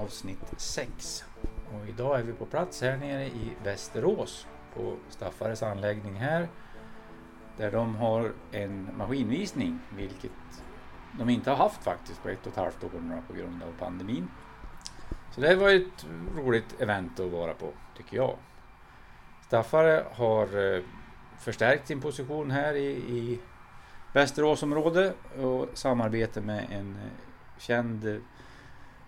avsnitt 6. Och idag är vi på plats här nere i Västerås på Staffares anläggning här. Där de har en maskinvisning, vilket de inte har haft faktiskt på ett och ett halvt år nu på grund av pandemin. Så det var ett roligt event att vara på, tycker jag. Staffare har eh, förstärkt sin position här i, i Västeråsområdet och samarbetar med en eh, känd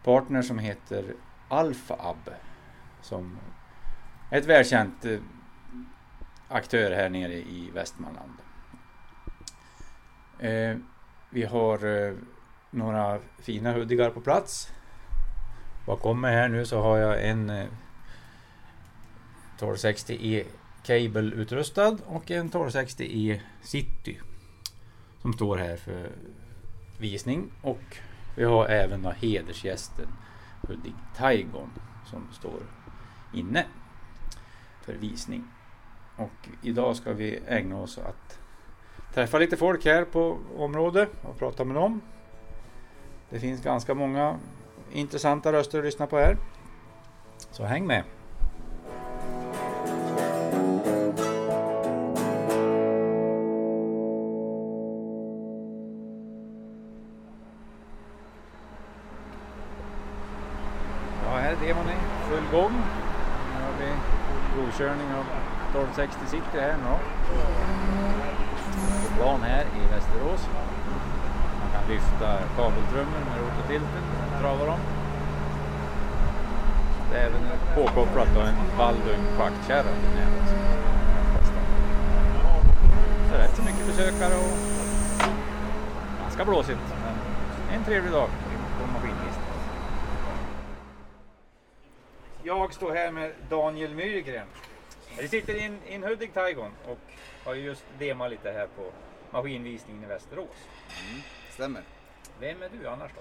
partner som heter Alfab som är ett välkänt eh, aktör här nere i Västmanland. Eh, vi har eh, några fina huddigar på plats. Bakom mig här nu så har jag en 1260E Cable utrustad och en 1260E City som står här för visning och vi har även då hedersgästen Hudik Taigon som står inne för visning. Och idag ska vi ägna oss åt att träffa lite folk här på området och prata med dem. Det finns ganska många intressanta röster att lyssna på här. Så häng med! 60 sitter här nu. På plan här i Västerås. Man kan lyfta kabeltrummor med rototilten och trava dem. Det är även påkopplat då en Baldwin schaktkärra till nätet. Så rätt så mycket besökare och ganska blåsigt. Men en trevlig dag på maskinvisning. Jag står här med Daniel Myrgren. Vi sitter i en, i en Hudik Taigon och har ju just demat lite här på maskinvisningen i Västerås. Stämmer. Vem är du annars då?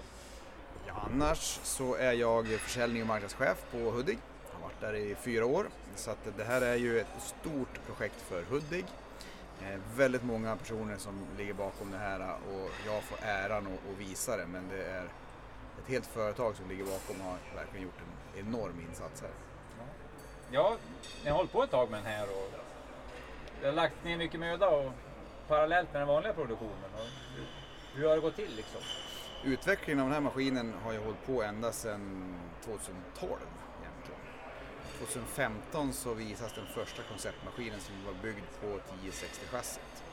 Ja, annars så är jag försäljning och marknadschef på Hudig. Jag har varit där i fyra år. Så att det här är ju ett stort projekt för Hudig. Eh, väldigt många personer som ligger bakom det här och jag får äran att visa det. Men det är ett helt företag som ligger bakom och har verkligen gjort en enorm insats här. Ja, ni har hållit på ett tag med den här och det har lagt ner mycket möda och parallellt med den vanliga produktionen. Och hur, hur har det gått till liksom? Utvecklingen av den här maskinen har ju hållit på ända sedan 2012 egentligen. 2015 så visas den första konceptmaskinen som var byggd på 1060-chassit.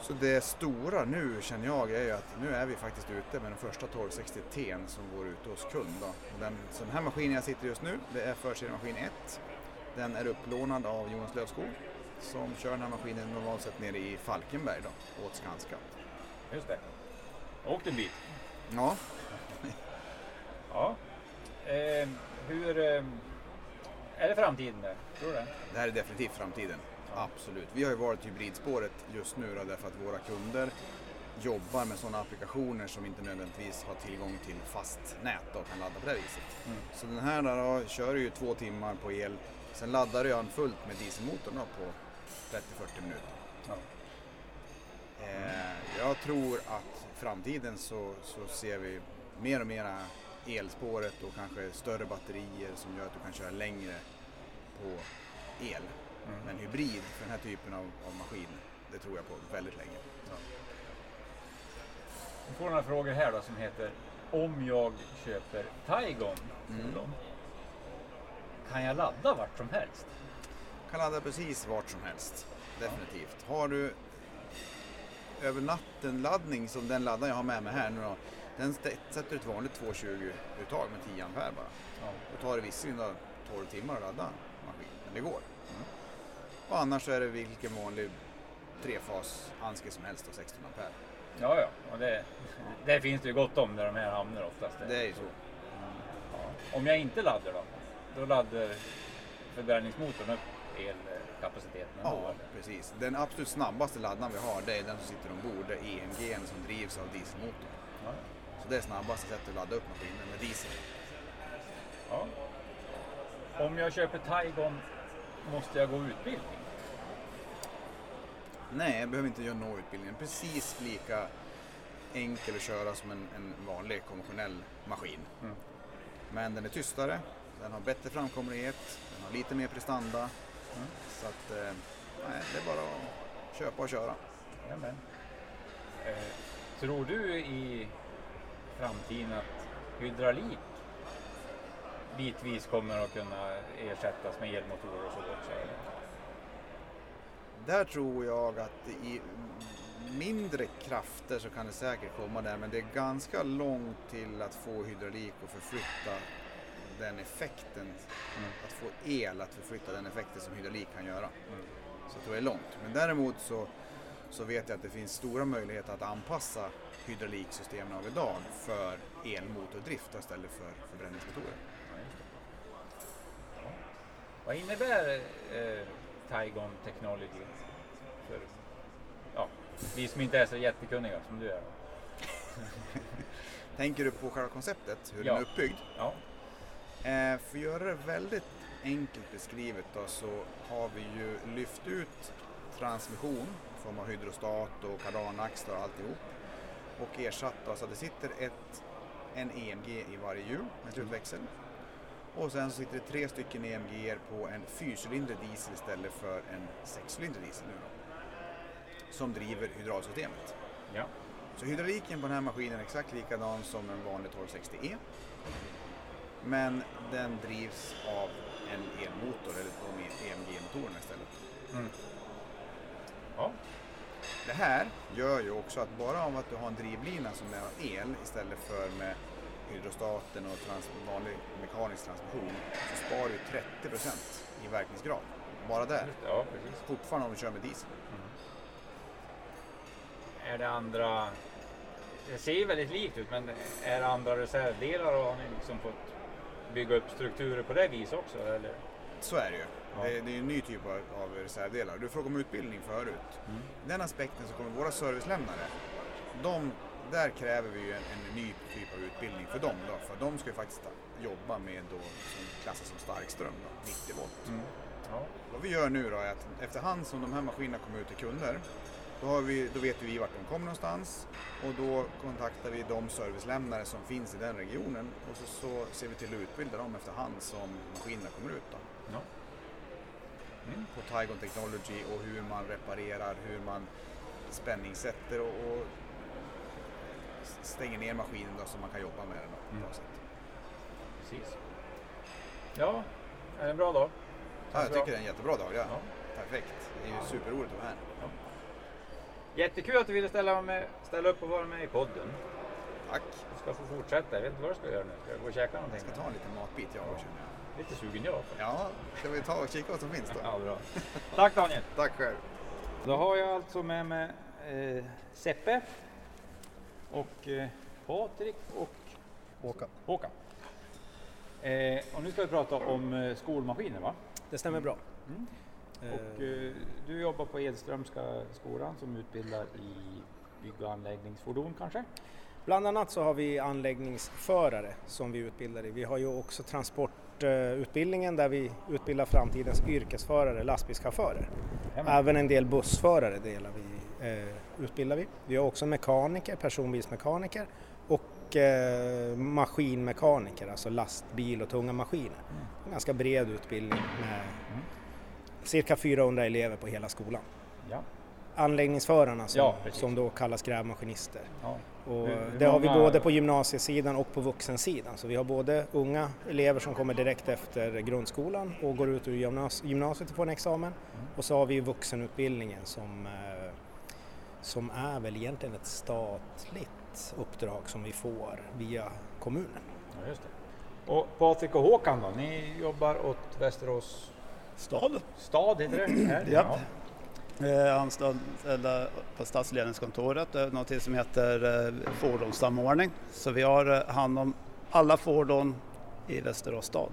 Så det stora nu känner jag är ju att nu är vi faktiskt ute med den första 1260 T som går ute hos kund. Då. Den, så den här maskinen jag sitter just nu, det är förseriemaskин 1. Den är upplånad av Jonas Lövskog som kör den här maskinen normalt sett nere i Falkenberg då, åt Skanska. Just det. Åkt en bit. Ja, Ja. Eh, hur... Eh, är det framtiden där? Tror du det? Det här är definitivt framtiden. Absolut. Vi har ju valt hybridspåret just nu då, därför att våra kunder jobbar med sådana applikationer som inte nödvändigtvis har tillgång till fast nät och kan ladda på det viset. Mm. Så den här då, kör ju två timmar på el. Sen laddar jag den fullt med dieselmotorn då, på 30-40 minuter. Ja. Eh, jag tror att i framtiden så, så ser vi mer och mer elspåret och kanske större batterier som gör att du kan köra längre på el. Mm. Men hybrid för den här typen av, av maskin, det tror jag på väldigt länge. Vi får några frågor här då som heter Om jag köper Taigon Mm. kan jag ladda vart som helst? Kan ladda precis vart som helst, definitivt. Har du över natten laddning som den laddaren jag har med mig här nu då, den sätter ett vanligt 220-uttag med 10 ampere bara. Ja. Då tar det visserligen då 12 timmar att ladda maskin, men det går. Och annars är det vilken vanlig trefas handske som helst och 16 ampere. Ja, ja. Och det, det finns det ju gott om där de här hamnar oftast. Det är ju så. Ja. Om jag inte laddar då? Då laddar förbränningsmotorn upp elkapaciteten? Ja, precis. Den absolut snabbaste laddaren vi har, det är den som sitter ombord. Det är EMG som drivs av dieselmotorn. Ja. Så det är snabbaste sättet att ladda upp maskinen med diesel. Ja. Om jag köper Taigon, måste jag gå utbildning? Nej, jag behöver inte göra någon utbildning. Precis lika enkel att köra som en, en vanlig konventionell maskin. Mm. Men den är tystare, den har bättre framkomlighet, den har lite mer prestanda. Mm. Så att, eh, nej, det är bara att köpa och köra. Jajamän. Eh, tror du i framtiden att hydraulik bitvis kommer att kunna ersättas med elmotorer och så också? Där tror jag att i mindre krafter så kan det säkert komma där men det är ganska långt till att få hydraulik och förflytta den effekten, Mm. att få el att förflytta den effekten som hydraulik kan göra. Mm. Så jag tror det är långt. Men däremot så, så vet jag att det finns stora möjligheter att anpassa hydrauliksystemen av idag för elmotordrift istället för förbränningsmotorer. Ja. Vad innebär eh, Tygon Technology för ja, vi som inte är så jättekunniga som du är? Tänker du på själva konceptet, hur Ja. den är uppbyggd? Ja. Eh, för att göra det väldigt enkelt beskrivet då, så har vi ju lyft ut transmission i form av hydrostat och kardanaxlar och alltihop och ersatt då, så att det sitter ett, en EMG i varje hjul med slutväxel och sen så sitter det tre stycken EMG på en fyrcylindrig diesel istället för en sexcylindrig diesel nu då, som driver hydraulsystemet. ja. Så hydrauliken på den här maskinen är exakt likadan som en vanlig 1260E. Men den drivs av en elmotor, eller de EMG-motorerna istället. Mm. Ja. Det här gör ju också att bara av att du har en drivlina som är av el istället för med hydrostaten och trans vanlig mekanisk transmission så sparar du 30% i verkningsgrad. Bara där. Ja, precis. Fortfarande om du kör med diesel. Är det andra, det ser ju väldigt likt ut, men är det andra reservdelar och har ni liksom fått bygga upp strukturer på det viset också? Eller? Så är det ju. Ja. Det, det är en ny typ av, av reservdelar. Du frågade om utbildning förut. Mm. Den aspekten så kommer våra servicelämnare, de, där kräver vi ju en, en ny typ av utbildning för dem. Då, för de ska ju faktiskt jobba med då, som klassas som starkström, då, 90 volt. Mm. Ja. Vad vi gör nu då är att efterhand som de här maskinerna kommer ut till kunder, då, vi, då vet vi vart de kommer någonstans och då kontaktar vi de servicelämnare som finns i den regionen och så, så ser vi till att utbilda dem efterhand som maskinerna kommer ut. Då Ja. Mm. på Tygon Technology och hur man reparerar, hur man spänningssätter och, och stänger ner maskinen då, så man kan jobba med den på ett bra Mm. sätt. Precis. Ja, är det en bra dag? Ja, jag tycker det är en jättebra dag. Ja. Ja. Perfekt. Det är ju superroligt att vara här. Jättekul att du ville ställa, med, ställa upp och vara med i podden. Tack. Du ska få fortsätta. Jag vet inte vad du ska göra nu. Ska jag gå och käka någonting? Jag ska ta en liten matbit jag känner jag. Lite sugen jag. Ja, ska vi ta och kika vad som finns då? Ja, bra. Tack Daniel. Tack själv. Då har jag alltså med mig eh, Seppe och eh, Patrik och Håkan. Håkan. Eh, och nu ska vi prata om eh, skolmaskiner va? Det stämmer bra. Mm. Eh, Och eh, du jobbar på Edströmska skolan som utbildar i bygg och anläggningsfordon kanske? Bland annat så har vi anläggningsförare som vi utbildar i. Vi har ju också transportutbildningen där vi utbildar framtidens yrkesförare, lastbilschaufförer. Även en del bussförare delar vi, eh, utbildar vi. Vi har också mekaniker, personbilsmekaniker och eh, maskinmekaniker, alltså lastbil och tunga maskiner. En ganska bred utbildning med cirka 400 elever på hela skolan. Ja. Anläggningsförarna som, Ja, som då kallas grävmaskinister. ja. Och Hur- hur det har vi både på gymnasiesidan och på vuxensidan. Så vi har både unga elever som kommer direkt efter grundskolan och går ut ur gymnas- gymnasiet och får en examen. Mm. Och så har vi vuxenutbildningen som, eh, som är väl egentligen ett statligt uppdrag som vi får via kommunen. Ja, just det. Och Patrik och Håkan då, ni jobbar åt Västerås Stad. stad, heter det? Här? Japp. Eh, anställda på stadsledningskontoret, eh, något som heter eh, fordonssamordning. Så vi har eh, hand om alla fordon i Västerås stad.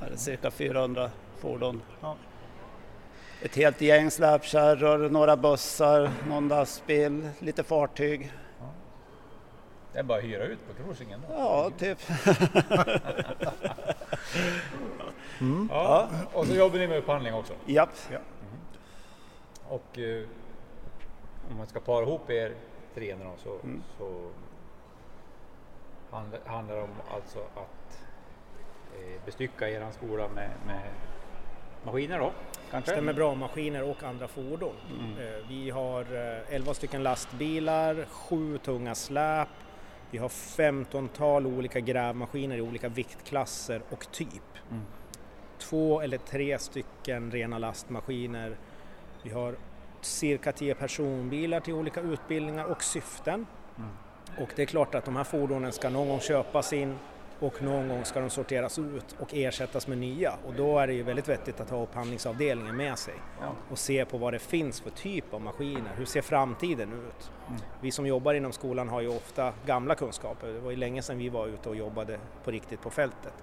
Det är cirka 400 fordon. Ja. Ett helt gäng släpkärror, några bussar, någon lastbil, lite fartyg. Det är bara att hyra ut på cruisingen då? Ja, typ. Ja. Och så jobbar ni med upphandling också? Japp. Och eh, om man ska para ihop er tre nu så, Mm. så handl- handlar det om alltså att eh, bestycka er skola med, med maskiner då? Kanske? Stämmer bra, maskiner och andra fordon. Mm. Eh, Vi har eh, 11 stycken lastbilar, sju tunga släp, vi har 15-tal olika grävmaskiner i olika viktklasser och typ. Mm. Två eller tre stycken rena lastmaskiner. Vi har cirka 10 personbilar till olika utbildningar och syften. Mm. Och det är klart att de här fordonen ska någon gång köpas in och någon gång ska de sorteras ut och ersättas med nya och då är det ju väldigt vettigt att ha upphandlingsavdelningen med sig Ja. och se på vad det finns för typ av maskiner. Hur ser framtiden ut? Mm. Vi som jobbar inom skolan har ju ofta gamla kunskaper. Det var ju länge sedan vi var ute och jobbade på riktigt på fältet.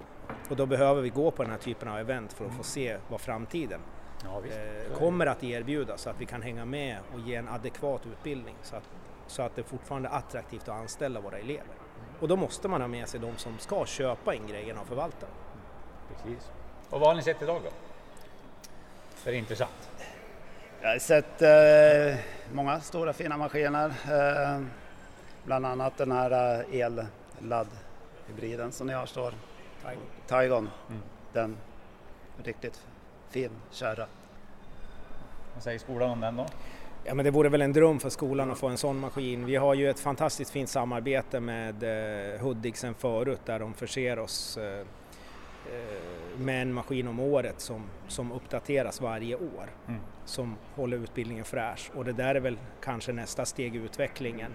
Och då behöver vi gå på den här typen av event för att få se vad framtiden Ja, eh, kommer att erbjuda så att vi kan hänga med och ge en adekvat utbildning så att, så att det fortfarande är attraktivt att anställa våra elever. Och då måste man ha med sig de som ska köpa in grejerna och förvalta dem. Precis. Och vad har ni sett idag då? Det är intressant. Jag har sett eh, många stora fina maskiner. Eh, bland annat den här eh, el-laddhybriden som ni har står. Taigon. Mm. Den riktigt fin kärra. Vad säger skolan om den då? Ja, men det vore väl en dröm för skolan att få en sån maskin. Vi har ju ett fantastiskt fint samarbete med eh, Hudik sedan förut där de förser oss eh, eh, med en maskin om året som, som uppdateras varje år. Mm. Som håller utbildningen fräsch och det där är väl kanske nästa steg i utvecklingen.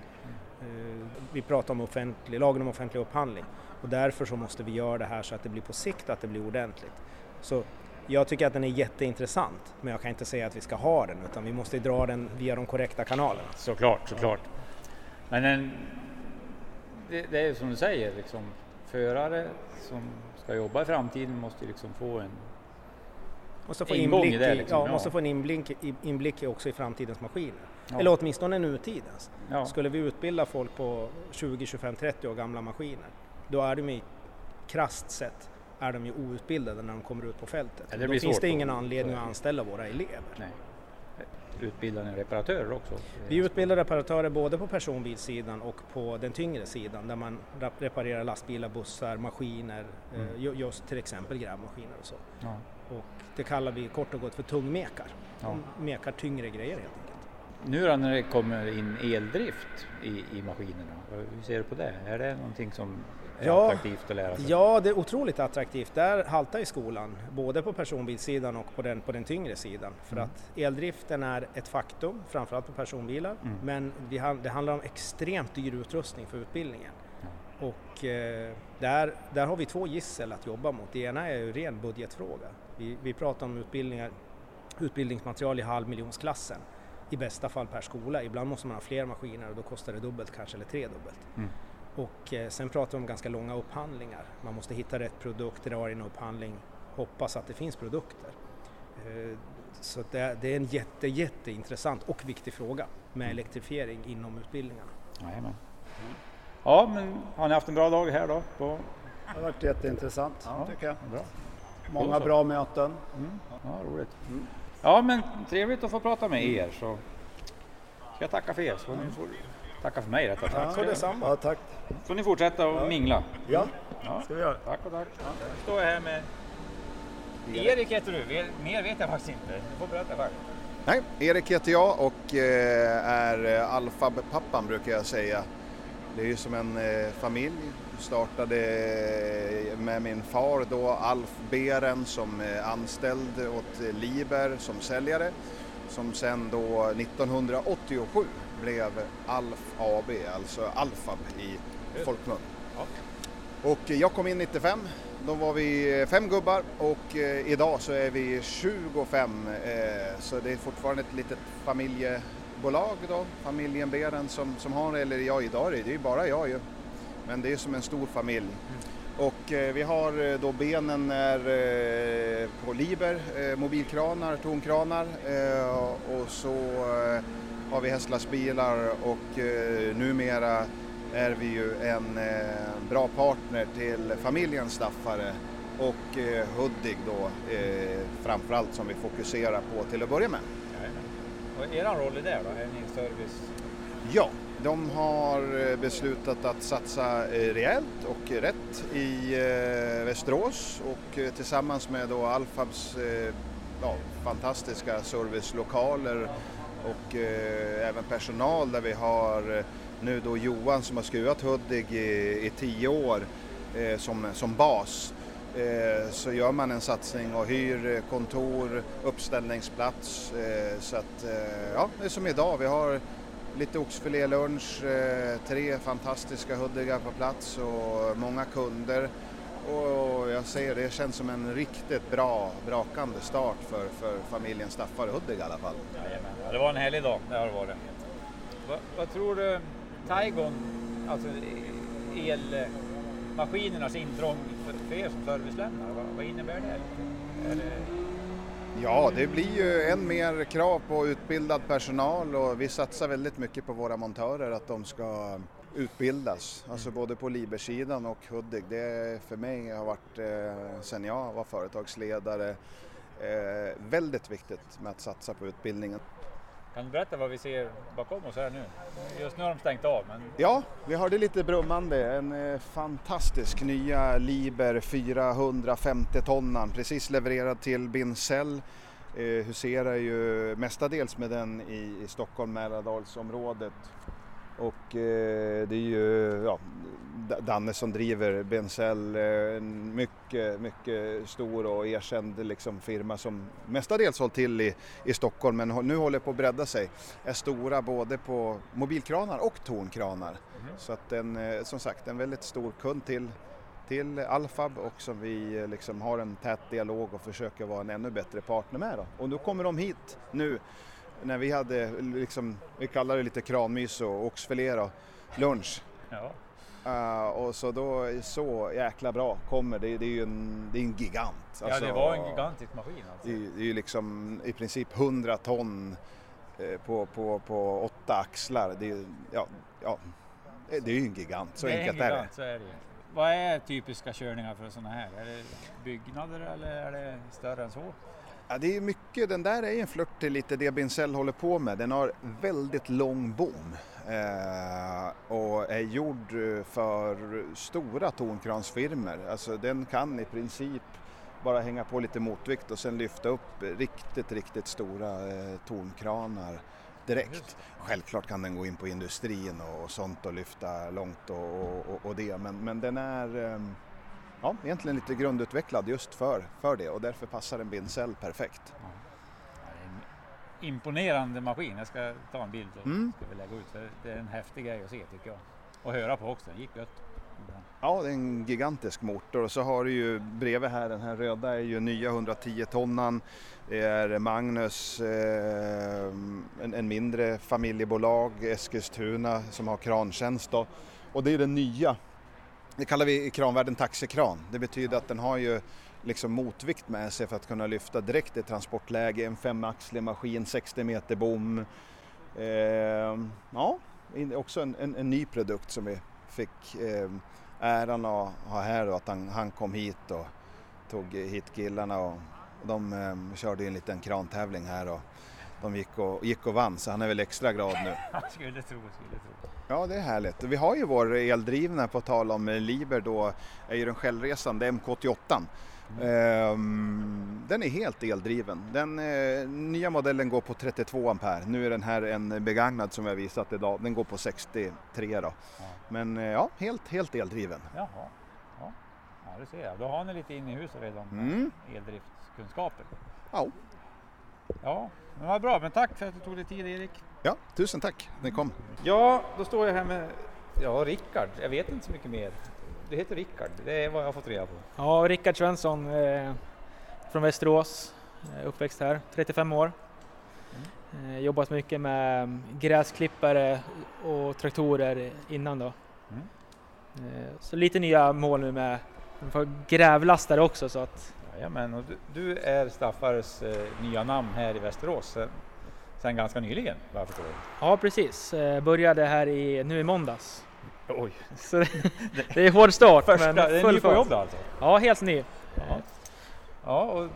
Eh, vi pratar om offentlig, lagen om offentlig upphandling och därför så måste vi göra det här så att det blir på sikt att det blir ordentligt. Så jag tycker att den är jätteintressant men jag kan inte säga att vi ska ha den utan vi måste dra den via de korrekta kanalerna. Såklart, såklart. Men en, det, det är som du säger, liksom, förare som ska jobba i framtiden måste liksom få en... Måste få Ingång i inblick, det liksom, ja, ja. måste få en inblick, inblick också i framtidens maskiner. Ja. Eller åtminstone nutidens. Ja, Skulle vi utbilda folk på 20, 25, 30 år gamla maskiner då är de krasst sett är de ju outbildade när de kommer ut på fältet. Ja, det då finns det ingen anledning att anställa våra elever. nej. Utbilda en reparatörer också. Vi utbildar reparatörer både på personbilssidan och på den tyngre sidan där man reparerar lastbilar, bussar, maskiner, eh, Mm. ju- just till exempel grävmaskiner och så. Ja. Och det kallar vi kort och gott för tungmekar. Ja. De mekar tyngre grejer helt enkelt. Nu då när det kommer in eldrift i, i maskinerna, hur ser du på det? Är det någonting som Ja. attraktivt att lära sig? Ja, det är otroligt attraktivt. Där haltar i skolan, både på personbilssidan och på den, på den tyngre sidan. För Mm. att eldriften är ett faktum, framförallt på personbilar. Mm. Men vi, det handlar om extremt dyr utrustning för utbildningen. Och eh, där, där har vi två gissel att jobba mot. Det ena är ju ren budgetfråga. Vi, vi pratar om utbildningar, utbildningsmaterial i halvmiljonsklassen. I bästa fall per skola. Ibland måste man ha fler maskiner och då kostar det dubbelt kanske, eller tredubbelt. Mm. Och eh, sen pratar vi om ganska långa upphandlingar. Man måste hitta rätt produkt, dra in en upphandling, hoppas att det finns produkter. Eh, så det, är en jätte, jätteintressant och viktig fråga med elektrifiering inom utbildningarna. Jajamän. Ja, men har ni haft en bra dag här då? På... Det har varit jätteintressant Ja. tycker jag. Bra. Många bra möten. Mm. Ja, roligt. Ja, men trevligt att få prata med er så ska jag tacka för er så ni får tacka för mig rättare sagt. Så detsamma. Ja, tack. får ni fortsätta och mingla. Ja, Ja, ska vi göra. tack och tack. Ja. Nu står jag här med Erik heter du, mer vet jag faktiskt inte. Du får berätta själv. Nej, Erik heter jag och eh, är eh, Alfab-pappan brukar jag säga. Det är ju som en eh, familj. Startade med min far då Alf Beren som anställd åt Liber som säljare. Som sen då 1987 blev Alf AB, alltså Alfab i folkmun. Och jag kom in 95, då var vi fem gubbar och eh, idag så är vi 25. Eh, så det är fortfarande ett litet familjebolag då, familjen Beren som, som har, eller ja idag är det, det är ju bara jag ju. Men det är som en stor familj. Och eh, vi har eh, då benen är eh, på Liber, eh, mobilkranar, tonkranar och så har vi hästlastbilar och eh, numera är vi ju en eh, bra partner till familjen Staffare och eh, Hudik då eh, framförallt som vi fokuserar på till att börja med. Och er roll i det då? Är ni service? Ja, De har beslutat att satsa rejält och rätt i Västerås och tillsammans med då Alfabs ja, fantastiska servicelokaler och eh, även personal där vi har eh, nu då Johan som har skruvat Hudik i, i tio år eh, som, som bas eh, så gör man en satsning och hyr eh, kontor, uppställningsplats eh, så att eh, ja, det är som idag. Vi har lite oxfilélunch, eh, tre fantastiska Hudigar på plats och många kunder och jag säger det känns som en riktigt bra, brakande start för, för familjen Staffar Hudik i alla fall. Jajamän. Ja, det var en härlig dag, det har det varit. Vad, vad tror du Taigon, alltså elmaskinernas intrång för, er som servicelämnare, vad, vad innebär det? det? Ja, det blir ju än mer krav på utbildad personal och vi satsar väldigt mycket på våra montörer att de ska utbildas, alltså både på Libersidan och Hudik. Det för mig har varit, eh, sen jag var företagsledare, eh, väldigt viktigt med att satsa på utbildningen. Kan du berätta vad vi ser bakom oss här nu? Just nu har de stängt av. Men... Ja, vi hörde lite brummande. En eh, fantastisk nya Liber 450 tonnan precis levererad till Bincell. Eh, huserar ju mestadels med den i, i Stockholm Mälardalsområdet och eh, det är ju ja, Danne som driver Benzell, eh, en mycket, mycket stor och erkänd liksom, firma som mestadels hållit till i, i Stockholm men nu håller på att bredda sig. Är stora både på mobilkranar och tornkranar. Mm. Så att en, eh, som sagt en väldigt stor kund till till Alfab och som vi eh, liksom har en tät dialog och försöker vara en ännu bättre partner med. Då. Och då kommer de hit nu när vi hade, liksom, vi kallar det lite kranmys och oxfilé då, lunch. Ja. Uh, och så då, så jäkla bra kommer det, det är ju en, det är en gigant. Alltså, ja det var en gigantisk maskin alltså. Det, det är ju liksom i princip 100 ton eh, på, på, på åtta axlar. Det, ja, ja, det är ju en gigant, så det enkelt är, gigant, är det. Är det. Vad är typiska körningar för sådana här? Är det byggnader eller är det större än så? Ja, det är mycket, den där är en flört till lite det Bincell håller på med. Den har väldigt lång bom eh, och är gjord för stora tornkransfirmor. Alltså den kan i princip bara hänga på lite motvikt och sen lyfta upp riktigt, riktigt stora eh, tornkranar direkt. Självklart kan den gå in på industrin och, sånt och lyfta långt och, och, och det men, men den är eh, ja, egentligen lite grundutvecklad just för, för det och därför passar en bindcell perfekt. Ja. En imponerande maskin, jag ska ta en bild och mm. ska vi lägga ut för det är en häftig grej att se tycker jag. Och höra på också, det gick gött. Ja, det är en gigantisk motor och så har du ju bredvid här, den här röda är ju nya 110 tonnan. Det är Magnus, eh, en, en, mindre familjebolag, Eskilstuna som har krantjänst då. Och det är den nya det kallar vi i kranvärlden taxikran. Det betyder att den har ju liksom motvikt med sig för att kunna lyfta direkt i transportläge. En femaxlig maskin, 60 meter bom. Eh, ja, också en, en, en, ny produkt som vi fick eh, äran att ha här då att han, han kom hit och tog hit killarna och de eh, körde en liten krantävling här och de gick och, gick och vann så han är väl extra glad nu. skulle tro, skulle tro. Ja, det är härligt. Vi har ju vår eldrivna, på tal om Liber då, är ju den självresande MK88. Mm. Den är helt eldriven. Den eh, nya modellen går på 32 ampere. Nu är den här en begagnad som har visat idag. Den går på 63 då. Ja. Men eh, ja, helt, helt eldriven. Jaha. Ja. ja, det ser jag. Då har ni lite inne i huset redan mm. eldriftskunskaper. Ja. Ja, men vad bra. Men tack för att du tog dig tid Erik. Ja, tusen tack. Ni kom. Ja, då står jag här med ja, Rickard. Jag vet inte så mycket mer. Du heter Rickard, det är vad jag har fått reda på. Ja, Rickard Svensson eh, från Västerås, eh, uppväxt här, 35 år. Mm. Eh, jobbat mycket med gräsklippare och traktorer innan då. Mm. Eh, så lite nya mål nu med grävlastare också så att Jajamän, och du, du är Staffares eh, nya namn här i Västerås eh, sen ganska nyligen vad jag förstår. Ja precis, eh, började här i, nu i måndags. Oj! Så det, det är hård start. Första, men full är ny på jobbet alltså? Ja, helt ny. Ja. ja, och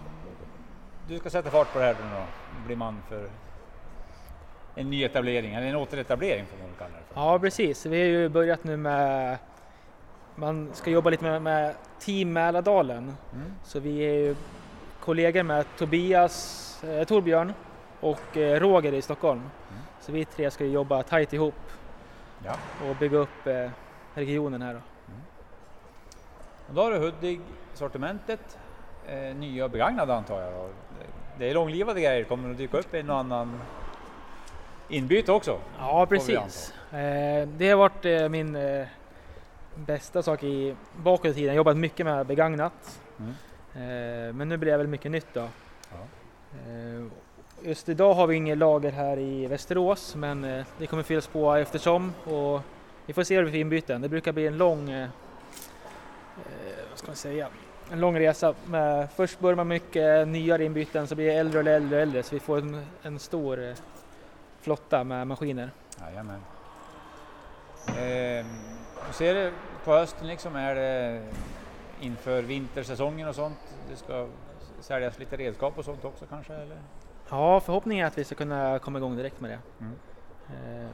du ska sätta fart på det här nu då, bli man för en ny etablering, eller en återetablering får man väl kalla det för. Ja precis, vi har ju börjat nu med man ska jobba lite med, med Team Mälardalen. Mm. Så vi är ju kollegor med Tobias, eh, Torbjörn och eh, Roger i Stockholm. Mm. Så vi tre ska jobba tajt ihop Ja. och bygga upp eh, regionen här. Då. Och då har du Hudik sortimentet, eh, nya och begagnade antar jag. Då. Det är långlivade grejer, kommer det att dyka upp en och annan inbyte också? Ja precis. Eh, det har varit eh, min eh, bästa sak i bakåt i tiden. Jobbat mycket med begagnat. Mm. Eh, men nu blir det väl mycket nytt då. Ja. Eh, Just idag har vi inget lager här i Västerås men eh, det kommer fyllas på eftersom och vi får se hur vi får inbyten. Det brukar bli en lång, vad ska man säga, en lång resa. Med, först börjar man mycket nyare inbyten så blir det äldre och äldre och äldre så vi får en, en stor flotta med maskiner. Jajamän. Eh, hur ser det på hösten liksom? Är det inför vintersäsongen och sånt? Det ska säljas lite redskap och sånt också kanske? Eller? Ja, förhoppningen är att vi ska kunna komma igång direkt med det. Mm. Eh,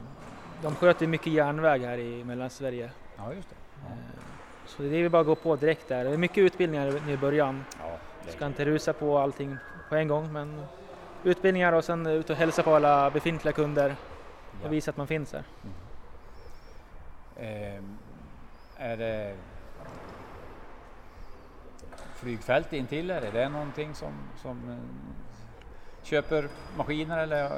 De sköter mycket järnväg här i Mellansverige. Ja, just det. Ja. Eh, Så det är väl bara att gå på direkt där. Det är mycket utbildningar nu i början. Ja, det Ska inte rusa på allting på en gång men utbildningar och sen ut och hälsa på alla befintliga kunder ja. och visa att man finns här. Eh, är det flygfält intill? Är det någonting som, som eh, köper maskiner eller eh,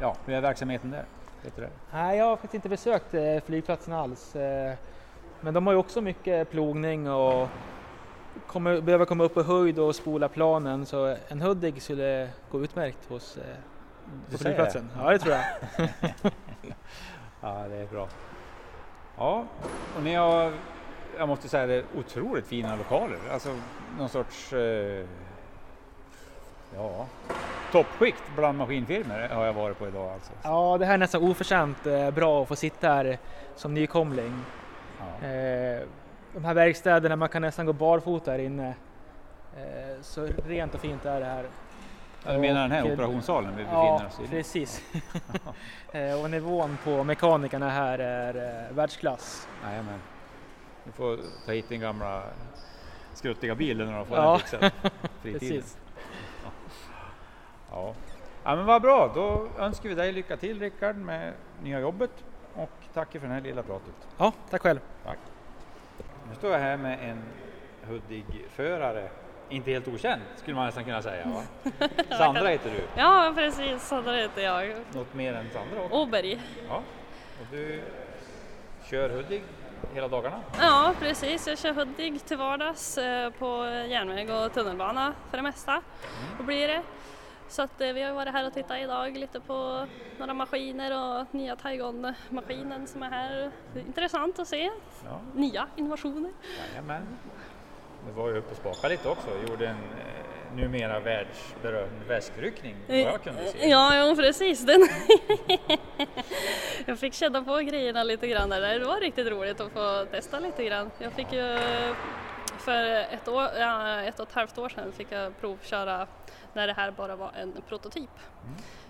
ja, hur är verksamheten där? Vet du det? Nej, jag har faktiskt inte besökt eh, flygplatsen alls. Men de har ju också mycket plogning och kommer, behöver komma upp på höjd och spola planen så en Hudik skulle gå utmärkt hos säger flygplatsen. Ja, det tror jag. Ja, det är bra. Ja, och ni har, jag måste säga det, otroligt fina lokaler. Alltså någon sorts, eh, ja, toppskikt bland maskinfirmor har jag varit på idag alltså. Ja, det här är nästan oförtjänt eh, bra att få sitta här som nykomling. Ja. Eh, De här verkstäderna, man kan nästan gå barfota här inne. Eh, Så rent och fint är det här. Ja, du menar den här Och- operationssalen vi befinner Ja, oss i? precis. Eh, och nivån på mekanikerna här är eh, världsklass. Jajamän. Du får ta hit din gamla skruttiga bilen och få Ja. den fixad. Precis. Ja. ja, men vad bra. Då önskar vi dig lycka till Rickard med nya jobbet och tackar för det här lilla pratet. Ja, tack själv. Nu står jag här med en Hudig-förare, inte helt okänd skulle man nästan kunna säga. Va? Sandra heter du, Ja, precis. Där heter jag. något mer än Sandra också. Åberg. Ja. Och du kör Hudig hela dagarna? Ja, precis. Jag kör Hudik till vardags eh, på järnväg och tunnelbana för det mesta. Då blir det. Så att eh, vi har varit här och tittat idag lite på några maskiner och nya Taigon-maskinen som är här. Är intressant att se. Ja. Nya innovationer. Jajamän. Det var ju uppe och spaka lite också, gjorde en eh, numera världsberömd väskryckning vad jag kunde se. Ja, jo, precis. Den jag fick känna på grejerna lite grann där. Det var riktigt roligt att få testa lite grann. Jag fick ju för ett, år, ja, ett och ett halvt år sedan fick jag provköra när det här bara var en prototyp.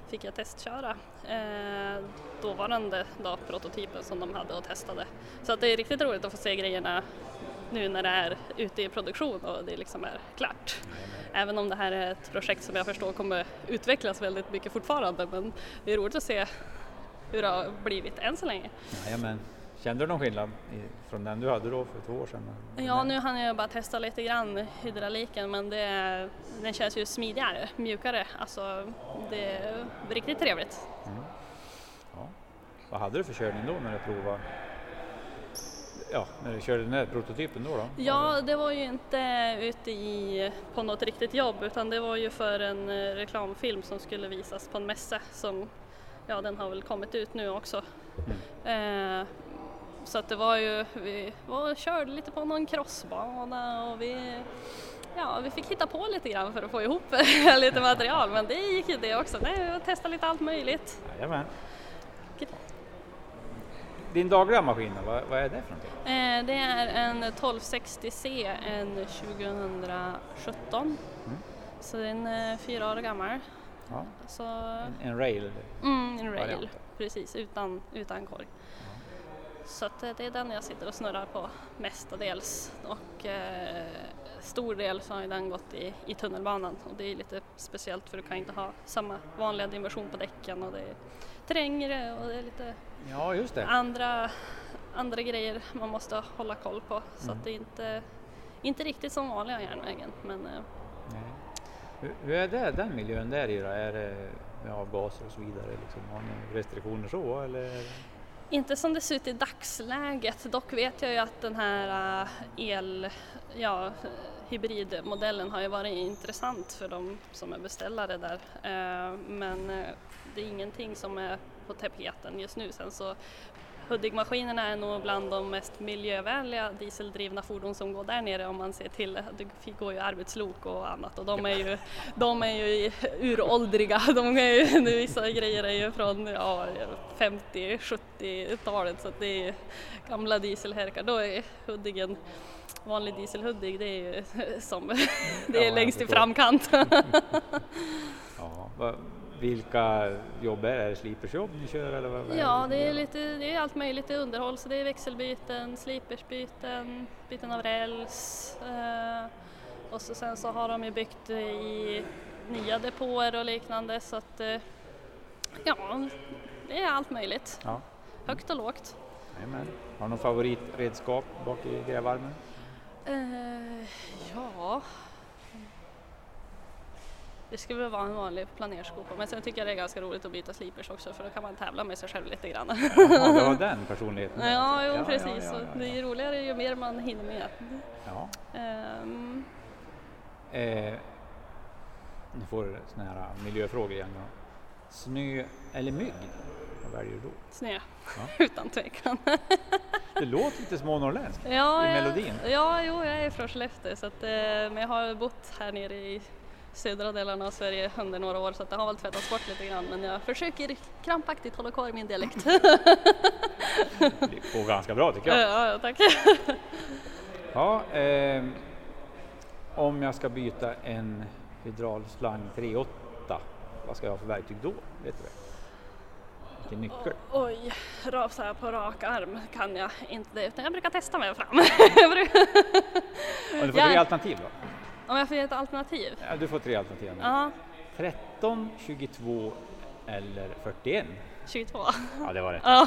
Fick jag testköra eh, dåvarande då, prototypen som de hade och testade. Så att det är riktigt roligt att få se grejerna nu när det är ute i produktion och det liksom är klart. Även om det här är ett projekt som jag förstår kommer utvecklas väldigt mycket fortfarande men det är roligt att se hur det har blivit än så länge. Jajamän. Kände du någon skillnad från den du hade då för två år sedan? Ja, nu hann jag bara testa lite grann hydrauliken men det, den känns ju smidigare, mjukare. Alltså det är riktigt trevligt. Ja. Vad hade du för körning då när du provade? Ja, när du körde den här prototypen då? då? Ja, det var ju inte ute i, på något riktigt jobb utan det var ju för en eh, reklamfilm som skulle visas på en mässa som, ja den har väl kommit ut nu också. Eh, så att det var ju, vi var körde lite på någon crossbana och vi, ja, vi fick hitta på lite grann för att få ihop lite material men det gick ju det också. Nej, vi testade lite allt möjligt. Jajamän. Din dagliga maskin, vad, vad är det för någonting? Eh, det är en 1260C, en 2017. Så den är fyra år gammal. Ja. Så, En, en rail. mm, en rail, variant. precis, utan, utan korg. Så att eh, det är den jag sitter och snurrar på mestadels och eh, stor del så har den gått i, i tunnelbanan och det är lite speciellt för du kan inte ha samma vanliga dimension på däcken och det är trängre och det är lite Ja, just det. andra, andra grejer man måste hålla koll på så Mm. att det inte, inte riktigt som vanliga järnvägen men eh. Hur, hur är det, den miljön där i då? Är det med avgaser och så vidare? Liksom, har ni restriktioner så eller? Inte som det ser ut i dagsläget, dock vet jag ju att den här äh, el, ja, hybridmodellen har ju varit intressant för de som är beställare där. Eh, Men eh, det är ingenting som är på tapeten just nu. Sen så Hudik-maskinerna är nog bland de mest miljövänliga dieseldrivna fordon som går där nere om man ser till, det går ju arbetslok och annat och de är ju, de är ju uråldriga. De är ju, vissa grejer är ju från ja, 50-70-talet så att det är gamla dieselherkar. Då är Hudik en vanlig dieselhudik, det är ju som, det Ja, är jag längst i framkant. Ja, vilka jobb är det? Är det slipersjobb ni kör eller vad? Ja, det är, lite, det är allt möjligt i underhåll, så det är växelbyten, slipersbyten, byten av räls eh, och så sen så har de ju byggt i nya depåer och liknande så att eh, ja, det är allt möjligt. Ja. Högt och lågt. Jajamän. Har du någon favoritredskap bak i grävarmen? Eh, ja, det skulle väl vara en vanlig planerskopa men sen tycker jag det är ganska roligt att byta slipers också för då kan man tävla med sig själv lite grann. Jaha, du har den personligheten? Ja, jo, Ja, precis. ja, ja, Och Det är roligare ju mer man hinner med. Ja. Ehm, Eh, nu får du såna här miljöfrågor igen. Snö eller mygg? Vad väljer du då? snö, Ja. utan tvekan. Det låter lite smånorrländskt. ja, I melodin? Ja, jo, jag är från Skellefteå så att, eh, men jag har bott här nere i södra delarna av Sverige under några år så det har väl tvättats bort lite grann men jag försöker krampaktigt hålla kvar min dialekt. Det går ganska bra tycker jag. ja, ja, tack. Ja, ehm, om jag ska byta en hydraulslang 3.8, vad ska jag ha för verktyg då? Vet du det? Vilken nyckel? Oj, så här på rak arm kan jag inte det utan jag brukar testa mig fram. Du får Ja. tre alternativ då. Om jag får ge ett alternativ? Ja, du får tre alternativ. nu. Ja, 13, 22 eller 41? 22. Ja, det var rätt. Ja.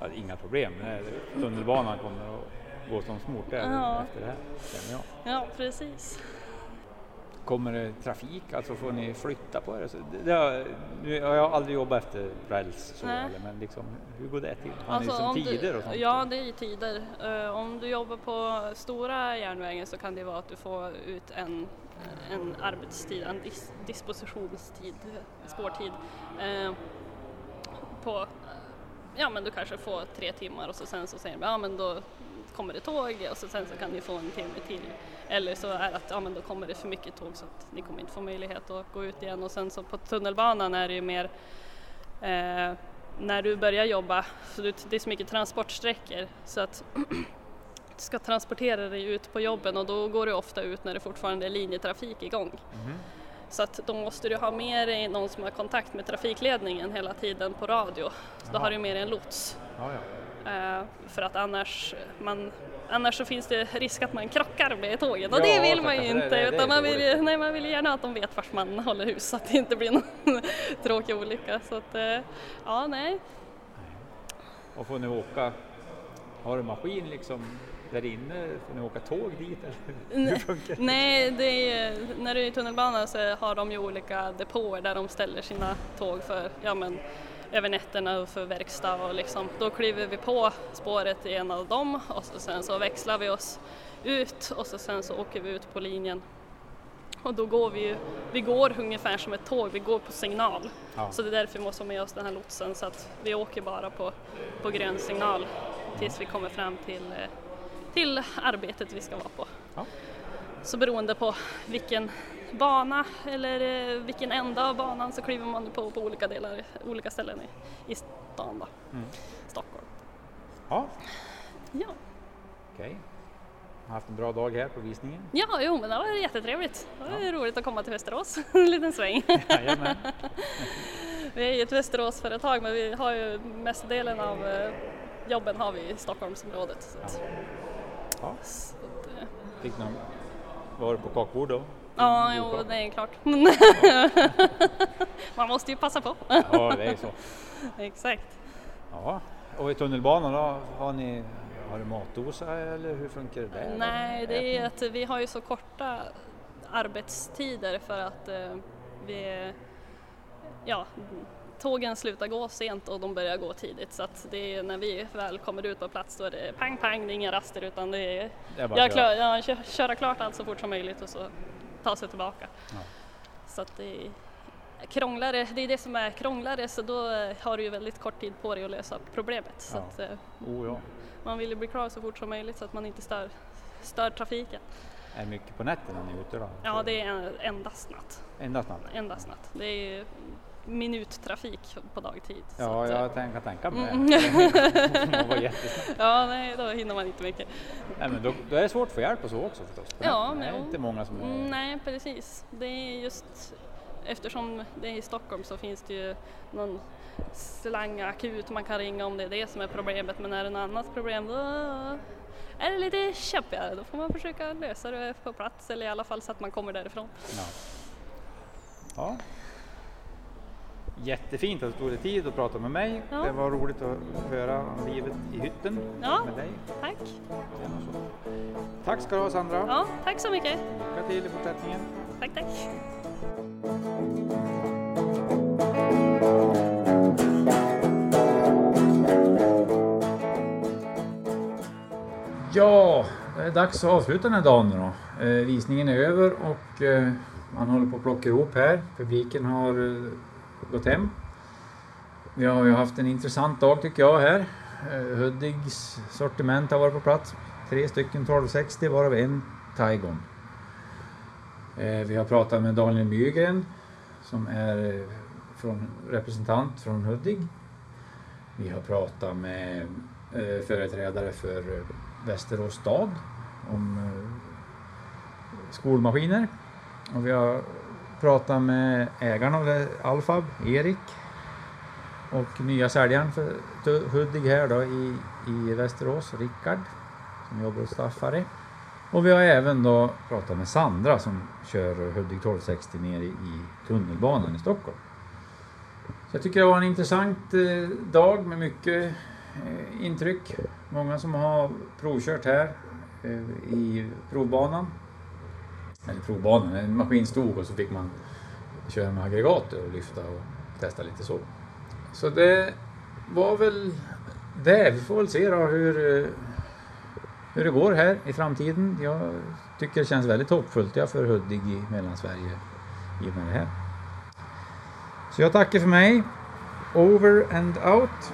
Ja, det är inga problem. Tunnelbanan kommer att gå som smort där Ja. efter det här, känner jag. Ja, precis. Kommer det trafik, alltså får ni flytta på er? Så det, det har, nu har jag aldrig jobbat efter räls så, eller, men liksom, hur går det till? Har Alltså, ni som om tider du, och sånt? Ja, det är ju tider. Eh, om du jobbar på stora järnvägen så kan det vara att du får ut en, en arbetstid, en dis, dispositionstid, spårtid. eh, på, ja men du kanske får tre timmar och så sen så säger de, ja men då kommer det tåg och så sen så kan ni få en timme till. Eller så är det att ja, men då kommer det för mycket tåg så att ni kommer inte få möjlighet att gå ut igen och sen så på tunnelbanan är det ju mer eh, när du börjar jobba, så det är så mycket transportsträckor så att du ska transportera dig ut på jobben och då går du ofta ut när det fortfarande är linjetrafik igång. Mhm. Så att då måste du ha med dig någon som har kontakt med trafikledningen hela tiden på radio. Så då har du med dig en lots. Ja, ja. Eh, för att annars, man, annars så finns det risk att man krockar med tågen och Ja, det vill man ju det. inte. Det- det utan man, vill, dåligt. nej, man vill gärna att de vet vart man håller hus så att det inte blir någon tråkig olycka. Så att, eh, ja, nej. Och får ni åka, har du maskin liksom där inne? Får ni åka tåg dit? Eller? Hur Nej. funkar det? Nej, det är, när du är i tunnelbanan så har de ju olika depåer där de ställer sina tåg för, ja men, över nätterna och för verkstad och liksom, då kliver vi på spåret i en av dem och så sen så växlar vi oss ut och så sen så åker vi ut på linjen. Och då går vi ju, vi går ungefär som ett tåg, vi går på signal. Ja. Så det är därför vi måste ha med oss den här lotsen så att vi åker bara på, på grön signal tills vi kommer fram till, eh, till arbetet vi ska vara på. Ja. Så beroende på vilken bana eller eh, vilken ända av banan så kliver man på på olika delar, olika ställen i, i stan då, Mm. Stockholm. Ja, Ja, okej. haft en bra dag här på visningen? Ja, jo men det var jättetrevligt. Det var ja. roligt att komma till Västerås en liten sväng. Jajamän. vi är ju ett Västeråsföretag men vi har ju mestadelen av eh, jobben har vi i Stockholmsområdet. Så ja. Fick någon, var du på kakbord då? Ja, jo det är klart. Man måste ju passa på. ja, det är så. Exakt. Ja, och i tunnelbanan då, har ni har du matdosa eller hur funkar det där? Nej, det är att vi har ju så korta arbetstider för att eh, vi, ja, tågen slutar gå sent och de börjar gå tidigt så att det är när vi väl kommer ut på plats då är det pang pang, det är inga raster utan det är, det är jag klar, ja, köra klart allt så fort som möjligt och så ta sig tillbaka. Ja. Så att det är krånglare, det är det som är krånglare så då har du ju väldigt kort tid på dig att lösa problemet. Så ja. att, eh, oh, ja. Man vill ju bli klar så fort som möjligt så att man inte stör, stör trafiken. Är mycket på nätterna ni är ute då? Ja, det är endast natt. Endast natt? Endast natt. Det är minuttrafik på dagtid. Ja, att, jag eh, kan tänka mig mm. det. Ja, nej, då hinner man inte mycket. Nej, men då, då är det svårt att få hjälp och så också förstås? Ja, det är jo. inte många som... Mm, nej, precis. Det är just eftersom det är i Stockholm så finns det ju någon slangakut man kan ringa om det är det som är problemet men är det något annat problem då är det lite kämpigare. Då får man försöka lösa det på plats eller i alla fall så att man kommer därifrån. Ja. ja. Jättefint att du tog dig tid att prata med mig. Ja. Det var roligt att höra om livet i hytten ja, med dig. Tack! Tack ska du ha Sandra! Ja, tack så mycket! Lycka till i fortsättningen! Tack, tack! Ja, det är dags att avsluta den här dagen då. Eh, visningen är över och eh, man håller på att plocka ihop här. Publiken har eh, gått hem. Vi har ju haft en intressant dag tycker jag här. Eh, Hudiks sortiment har varit på plats. Tre stycken 1260 varav en Taigon. Eh, vi har pratat med Daniel Mygren som är eh, från, representant från Hudik. Vi har pratat med företrädare för Västerås stad om skolmaskiner. Och vi har pratat med ägaren av Alfab, Erik, och nya säljaren för Hudik här då i, i Västerås, Rickard, som jobbar hos Staffare. Och vi har även då pratat med Sandra som kör Hudik 1260 ner i, tunnelbanan i Stockholm. Så jag tycker det var en intressant eh, dag med mycket eh, intryck. Många som har provkört här eh, i provbanan. Eller provbanan, en maskin stod och så fick man köra med aggregatet och lyfta och testa lite så. Så det var väl det. Vi får väl se då hur, eh, hur det går här i framtiden. Jag tycker det känns väldigt hoppfullt ja, för Hudik i Mellansverige i och med det här. Så jag tackar för mig. Over and out.